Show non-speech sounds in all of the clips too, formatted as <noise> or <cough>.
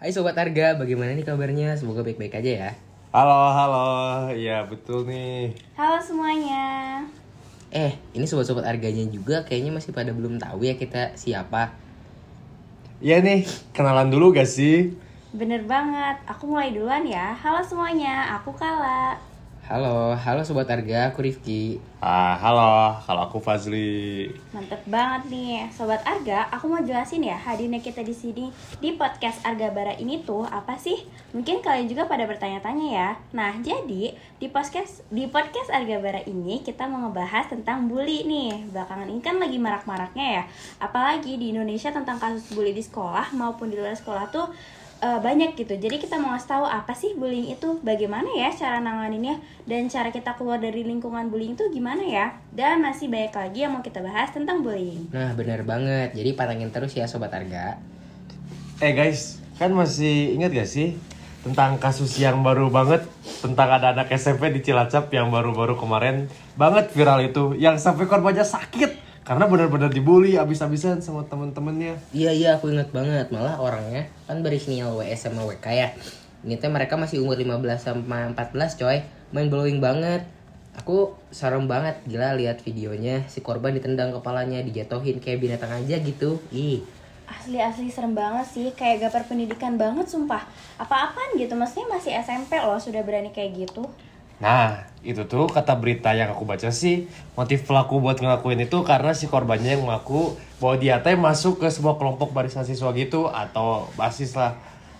Hai Sobat Harga, bagaimana nih kabarnya? Semoga baik-baik aja ya. Halo, halo. Iya, betul nih. Halo semuanya. Eh, ini sobat-sobat harganya juga kayaknya masih pada belum tahu ya kita siapa. Iya nih, kenalan dulu gak sih? Bener banget, aku mulai duluan ya. Halo semuanya, aku Kala. Halo, halo Sobat Harga, aku Rifki. Ah, halo. Kalau aku Fazli. Mantep banget nih, Sobat Arga. Aku mau jelasin ya hadirnya kita di sini di podcast Arga Bara ini tuh apa sih? Mungkin kalian juga pada bertanya-tanya ya. Nah, jadi di podcast di podcast Arga Bara ini kita mau ngebahas tentang bully nih. Belakangan ini kan lagi marak-maraknya ya. Apalagi di Indonesia tentang kasus bully di sekolah maupun di luar sekolah tuh eh, banyak gitu. Jadi kita mau ngasih tahu apa sih bullying itu, bagaimana ya cara nanganinnya dan cara kita keluar dari lingkungan bullying itu gimana ya? Dan masih banyak lagi yang mau kita bahas tentang bullying. Nah, benar banget. Jadi pantengin terus ya Sobat Harga. Eh guys, kan masih ingat gak sih tentang kasus yang baru banget tentang ada anak SMP di Cilacap yang baru-baru kemarin banget viral itu yang sampai korbannya sakit karena benar-benar dibully abis-abisan sama temen-temennya. Iya, iya, aku ingat banget. Malah orangnya kan berinisial WS sama WK ya. Ini teh mereka masih umur 15 sama 14 coy. Main blowing banget. Aku serem banget gila lihat videonya si korban ditendang kepalanya dijatuhin kayak binatang aja gitu. Ih, Asli-asli serem banget sih, kayak gapar pendidikan banget sumpah. Apa-apaan gitu, maksudnya masih SMP loh sudah berani kayak gitu. Nah, itu tuh kata berita yang aku baca sih motif pelaku buat ngelakuin itu karena si korbannya yang mengaku bahwa dia teh masuk ke sebuah kelompok barisan siswa gitu atau basis lah.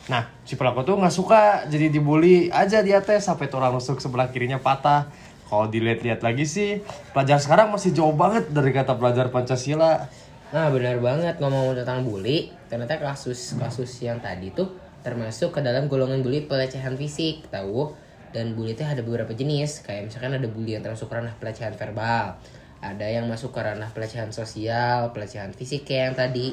Nah, si pelaku tuh nggak suka jadi dibully aja dia teh sampai tulang rusuk sebelah kirinya patah. Kalau dilihat-lihat lagi sih, pelajar sekarang masih jauh banget dari kata pelajar Pancasila. Nah benar banget ngomong tentang bully Ternyata kasus-kasus yang tadi tuh termasuk ke dalam golongan bully pelecehan fisik tahu dan bully itu ada beberapa jenis. Kayak misalkan ada bully yang termasuk ranah pelecehan verbal. Ada yang masuk ke ranah pelecehan sosial pelecehan fisik kayak yang tadi.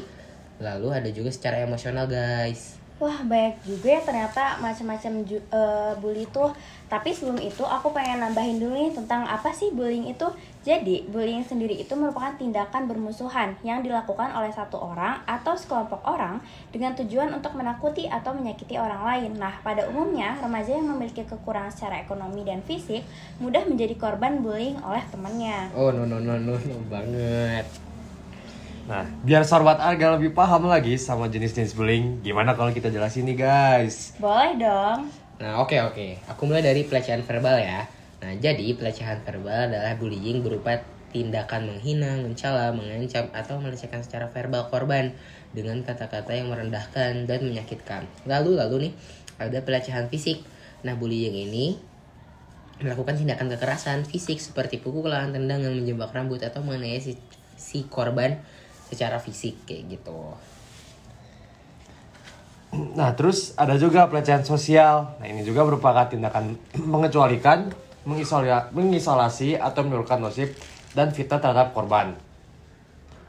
Lalu ada juga secara emosional guys Wah banyak juga ya ternyata macam-macam eh, bully tuh. Tapi sebelum itu aku pengen nambahin dulu nih tentang apa sih bullying itu. Jadi bullying sendiri itu merupakan tindakan bermusuhan yang dilakukan oleh satu orang atau sekelompok orang Dengan tujuan untuk menakuti atau menyakiti orang lain. Nah pada umumnya remaja yang memiliki kekurangan secara ekonomi dan fisik Mudah menjadi korban bullying oleh temannya. Oh no no no no no banget Nah, biar sorbat agak lebih paham lagi sama jenis-jenis bullying, gimana kalau kita jelasin nih guys? Boleh dong Nah, oke oke. Aku mulai dari pelecehan verbal ya. Nah, jadi pelecehan verbal adalah bullying berupa tindakan menghina, mencela, mengancam atau melecehkan secara verbal korban dengan kata-kata yang merendahkan dan menyakitkan. Lalu lalu nih ada pelecehan fisik. Nah, bullying ini melakukan tindakan kekerasan fisik seperti pukulan, tendangan, menjebak rambut atau mengenai si, si korban secara fisik kayak gitu. Nah, terus ada juga pelecehan sosial. Nah, ini juga merupakan tindakan <clears throat> mengecualikan, mengisolia- mengisolasi atau menurunkan nasib dan fitnah terhadap korban.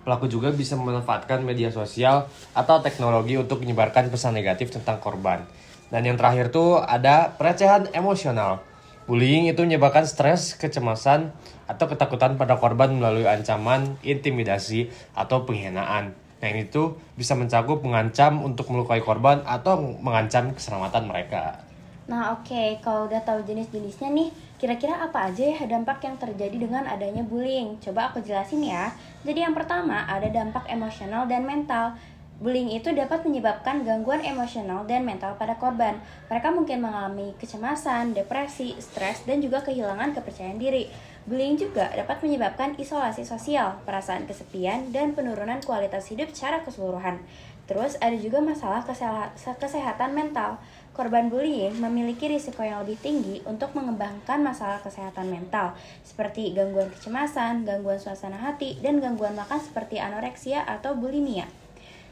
Pelaku juga bisa memanfaatkan media sosial atau teknologi untuk menyebarkan pesan negatif tentang korban. Dan yang terakhir tuh ada pelecehan emosional. Bullying itu menyebabkan stres, kecemasan, atau ketakutan pada korban melalui ancaman, intimidasi, atau penghinaan. Nah ini tuh bisa mencakup mengancam untuk melukai korban atau mengancam keselamatan mereka. Nah oke, kalau udah tahu jenis-jenisnya nih, kira-kira apa aja ya dampak yang terjadi dengan adanya bullying? Coba aku jelasin ya. Jadi yang pertama ada dampak emosional dan mental. Bullying itu dapat menyebabkan gangguan emosional dan mental pada korban. Mereka mungkin mengalami kecemasan, depresi, stres, dan juga kehilangan kepercayaan diri. Bullying juga dapat menyebabkan isolasi sosial, perasaan kesepian, dan penurunan kualitas hidup secara keseluruhan. Terus ada juga masalah keseha- kesehatan mental. Korban bullying memiliki risiko yang lebih tinggi untuk mengembangkan masalah kesehatan mental, seperti gangguan kecemasan, gangguan suasana hati, dan gangguan makan seperti anoreksia atau bulimia.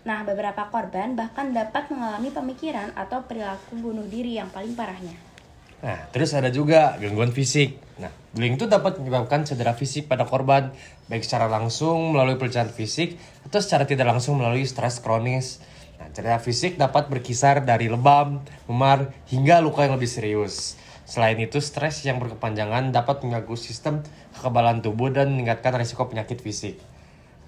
Nah, beberapa korban bahkan dapat mengalami pemikiran atau perilaku bunuh diri yang paling parahnya. Nah, terus ada juga gangguan fisik. Nah, bullying itu dapat menyebabkan cedera fisik pada korban, baik secara langsung melalui pelecehan fisik atau secara tidak langsung melalui stres kronis. Nah, cedera fisik dapat berkisar dari lebam, memar, hingga luka yang lebih serius. Selain itu, stres yang berkepanjangan dapat mengganggu sistem kekebalan tubuh dan meningkatkan risiko penyakit fisik.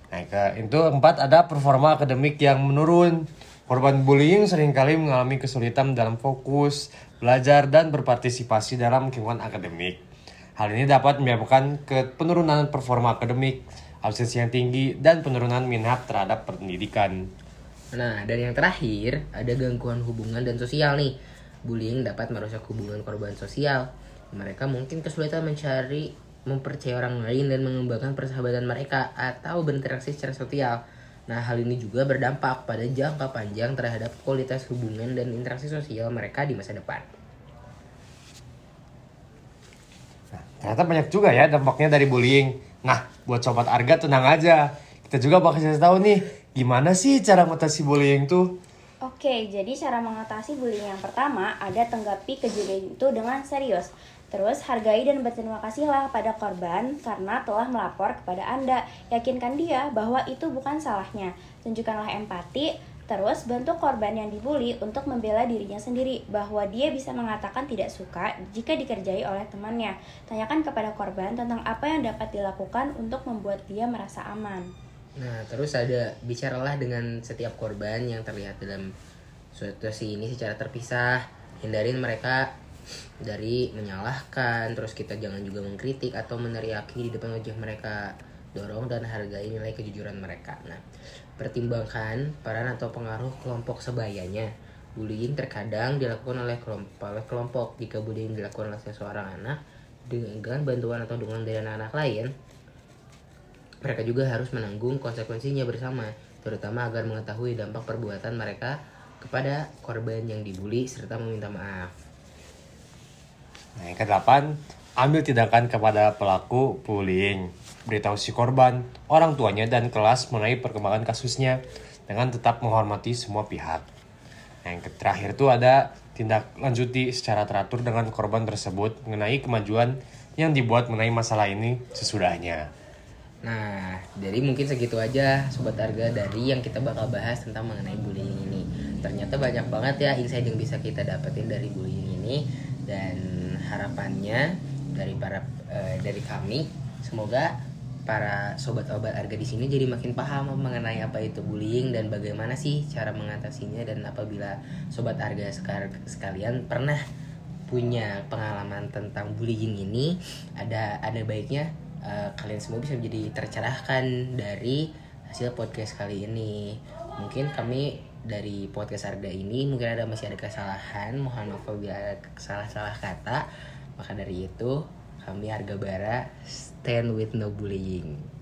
Ke, itu empat ada performa akademik yang menurun. Korban bullying sering kali mengalami kesulitan dalam fokus, belajar, dan berpartisipasi dalam lingkungan akademik. Hal ini dapat menyebabkan ke penurunan performa akademik, absensi yang tinggi, dan penurunan minat terhadap pendidikan. Nah, dan yang terakhir, ada gangguan hubungan dan sosial nih. Bullying dapat merusak hubungan korban sosial. Mereka mungkin kesulitan mencari, mempercayai orang lain dan mengembangkan persahabatan mereka atau berinteraksi secara sosial. Nah, hal ini juga berdampak pada jangka panjang terhadap kualitas hubungan dan interaksi sosial mereka di masa depan. Nah, ternyata banyak juga ya dampaknya dari bullying. Nah, buat sobat Arga tenang aja. Kita juga bakal kasih tahu nih, gimana sih cara mengatasi bullying tuh? Oke, jadi cara mengatasi bullying yang pertama ada tanggapi kejadian itu dengan serius. Terus hargai dan berterima kasihlah pada korban karena telah melapor kepada Anda. Yakinkan dia bahwa itu bukan salahnya. Tunjukkanlah empati, terus bantu korban yang dibully untuk membela dirinya sendiri bahwa dia bisa mengatakan tidak suka jika dikerjai oleh temannya. Tanyakan kepada korban tentang apa yang dapat dilakukan untuk membuat dia merasa aman. Nah, terus ada bicaralah dengan setiap korban yang terlihat dalam situasi ini secara terpisah. Hindarin mereka dari menyalahkan, terus kita jangan juga mengkritik atau meneriaki di depan wajah mereka. Dorong dan hargai nilai kejujuran mereka. Nah, pertimbangkan peran atau pengaruh kelompok sebayanya. Bullying terkadang dilakukan oleh kelompok, oleh kelompok. Jika bullying dilakukan oleh seseorang anak dengan bantuan atau dukungan dari anak-anak lain, mereka juga harus menanggung konsekuensinya bersama, terutama agar mengetahui dampak perbuatan mereka kepada korban yang dibully serta meminta maaf. Nah, yang kedelapan, ambil tindakan kepada pelaku bullying. Beritahu si korban, orang tuanya, dan kelas mengenai perkembangan kasusnya dengan tetap menghormati semua pihak. Nah, yang terakhir itu ada tindak lanjuti secara teratur dengan korban tersebut mengenai kemajuan yang dibuat mengenai masalah ini sesudahnya. Nah, jadi mungkin segitu aja Sobat Arga dari yang kita bakal bahas tentang mengenai bullying ini. Ternyata banyak banget ya insight yang bisa kita dapetin dari bullying ini dan harapannya dari para eh, dari kami semoga para sobat obat arga di sini jadi makin paham mengenai apa itu bullying dan bagaimana sih cara mengatasinya dan apabila sobat arga sekar- sekalian pernah punya pengalaman tentang bullying ini ada ada baiknya eh, kalian semua bisa menjadi tercerahkan dari hasil podcast kali ini mungkin kami dari podcast Arga ini mungkin ada masih ada kesalahan mohon maaf apabila ada salah-salah kata. Maka dari itu kami Arga Bara stand with no bullying